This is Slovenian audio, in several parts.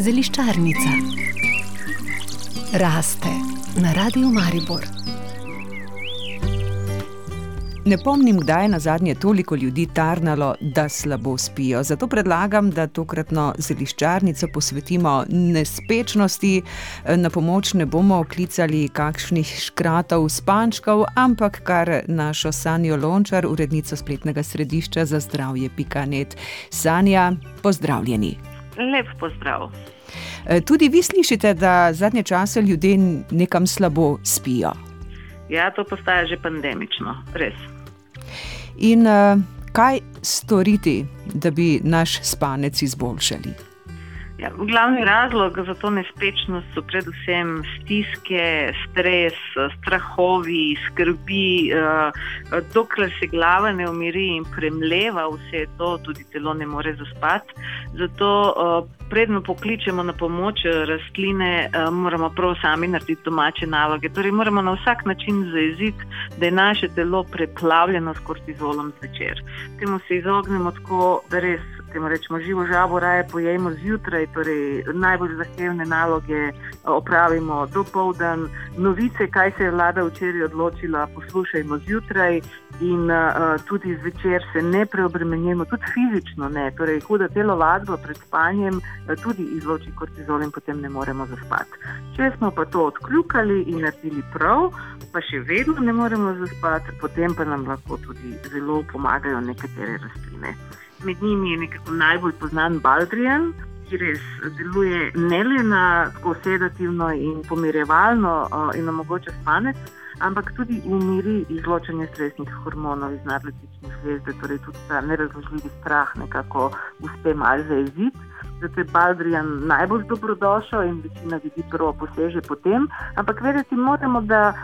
Zeliščarnica raste na radiju Maribor. Ne pomnim, kdaj je na zadnje toliko ljudi tarnalo, da slabo spijo. Zato predlagam, da tokratno zeliščarnico posvetimo nespečnosti. Na pomoč ne bomo klicali kakšnih škratov, spančkov, ampak kar našo Sanjo Lončar, urednico spletnega središča za zdravje Pikanet. Sanja, pozdravljeni. Lep pozdrav. Tudi vi slišite, da zadnje čase ljudje nekam slabo spijo. Ja, to postaja že pandemično, res. In uh, kaj storiti, da bi naš spanec izboljšali? Ja, glavni razlog za to nespečnost so predvsem stiske, stres, strahovi, skrbi. Uh, dokler se glava ne umiri in premleva vse to, tudi telo ne more zaspati. Zato, uh, predno pokličemo na pomoč rastline, uh, moramo prav sami narediti domače naloge. Torej, moramo na vsak način zaeziti, da je naše telo preplavljeno s kortizolom zvečer. Temu se izognemo tako, da res. Temu rečemo, živo žabo raje pojemo zjutraj, torej najbolj zahtevne naloge opravimo do povdan. Novice, kaj se je vlada včeraj odločila, poslušajmo zjutraj in uh, tudi zvečer se ne preobremenjujemo, tudi fizično ne. Torej, huda telovadba pred spanjem uh, tudi izloči kortizol in potem ne moremo zaspati. Če smo pa to odkljukali in naredili prav, pa še vedno ne moremo zaspati, potem pa nam lahko tudi zelo pomagajo nekatere rastline. Med njimi je nekako najbolj znan Baldrian, ki res deluje ne le na sedativno in pomirjevalno in omogoča spanec, ampak tudi umiri izločanje stresnih hormonov iz nadletične zvezde, torej tudi ta nerazložljivi strah nekako uspe malo zaeziti. Zato je Baldrian najbolj dobrodošel in večina ljudi prvo poseže po tem. Ampak vedeti moramo, da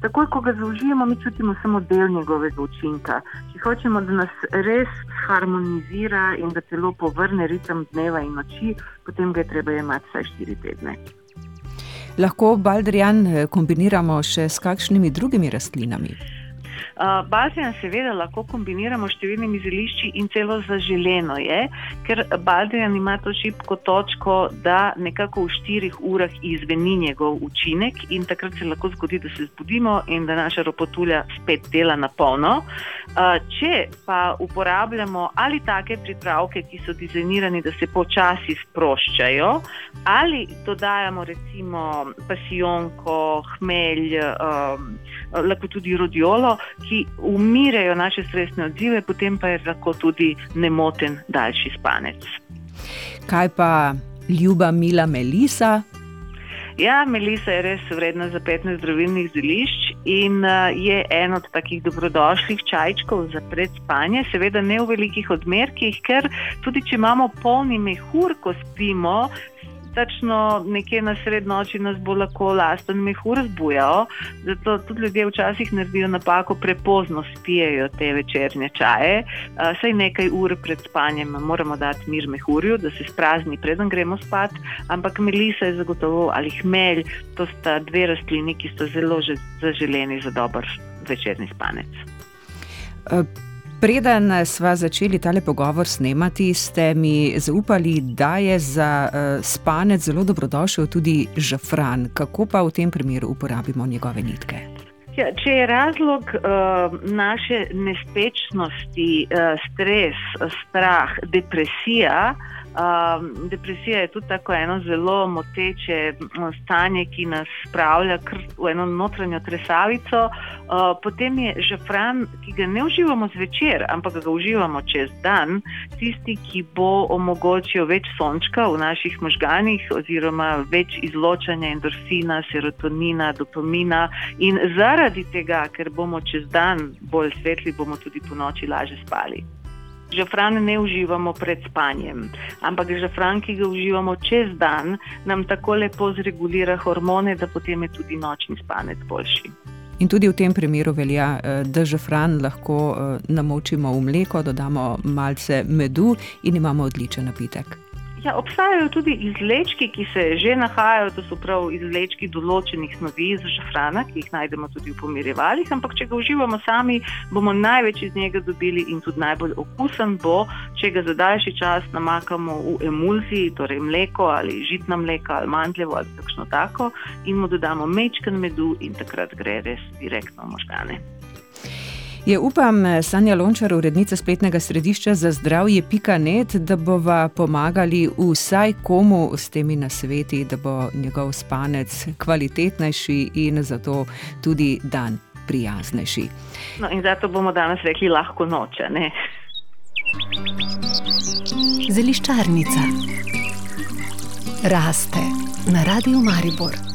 takoj, ko ga zaužijemo, mi čutimo samo del njegovega učinka. Če hočemo, da nas res harmonizira in da celo povrne ritem dneva in noči, potem ga je treba imeti vsaj 4 tedne. Lahko Baldrian kombiniramo še s kakšnimi drugimi rastlinami? Uh, Balzijan seveda lahko kombiniramo s številnimi zelišči in celo zaželeno je, ker Balzijan ima to šipko točko, da nekako v štirih urah izveni njegov učinek in takrat se lahko zgodi, da se zbudimo in da naša ropotulja spet dela na polno. Uh, če pa uporabljamo ali take pripravke, ki so dizajnirani, da se počasi sproščajo, ali dodajamo recimo pasijonko, hmelj, um, lahko tudi rodiolo, ki umirajo naše stresne odzive, potem pa je lahko tudi nemoten daljši spanec. Kaj pa ljuba mila Melisa? Ja, Melisa je res vredna za 15 zdravilnih zelišč in je en od takih dobrodošlih čajčkov za predspanje, seveda ne v velikih odmerkih, ker tudi če imamo polni mehur, ko spimo, točno nekje na srednoči nas bo lahko lasten mehur zbujal. Zato tudi ljudje včasih naredijo napako, prepozno spijejo te večernje čaje. Saj nekaj ur pred spanjem moramo dati mir mehurju, da se sprazni, preden gremo spat. Ampak melisa je zagotovo ali hmelj, to sta dve rastlini, ki sta zelo zaželeni za dober večerni spanec. Uh. Preden smo začeli tale pogovor snemati, ste mi zaupali, da je za uh, spanec zelo dobrodošel tudi žafran. Kako pa v tem primeru uporabimo njegove nitke? Ja, če je razlog uh, naše nespečnosti, uh, stres, strah, depresija, Um, depresija je tudi tako eno zelo moteče stanje, ki nas spravlja v eno notranjo tresavico. Uh, potem je žafran, ki ga ne uživamo zvečer, ampak ga uživamo čez dan, tisti, ki bo omogočil več sončka v naših možganih, oziroma več izločanja endorfina, serotonina, dopamina. In zaradi tega, ker bomo čez dan bolj svetli, bomo tudi po noči lažje spali. Žafran ne uživamo pred spanjem, ampak žafran, ki ga uživamo čez dan, nam tako lepo zregulira hormone, da potem je tudi nočni spanec boljši. In tudi v tem primeru velja, eh, da žafran lahko eh, namočimo v mleko, dodamo malce medu in imamo odličen napitek. Ja, obstajajo tudi izlečki, ki se že nahajajo, to so prav izlečki določenih snovi iz žafrana, ki jih najdemo tudi v pomirjevalih, ampak če ga uživamo sami, bomo največ iz njega dobili in tudi najbolj okusen bo, če ga za daljši čas namakamo v emulziji, torej mleko ali žitna mleka ali mandljevo ali kakšno tako in mu dodamo mečken medu in takrat gre res direktno v možgane. Je upam, Sanja Lončar, urednica spletnega središča za zdravje Pika.net, da bova pomagali vsaj komu s temi nasveti, da bo njegov spanec kvalitetnejši in zato tudi dan prijaznejši. No, in zato bomo danes rekli lahko noče. Ne? Zeliščarnica raste na radiju Maribor.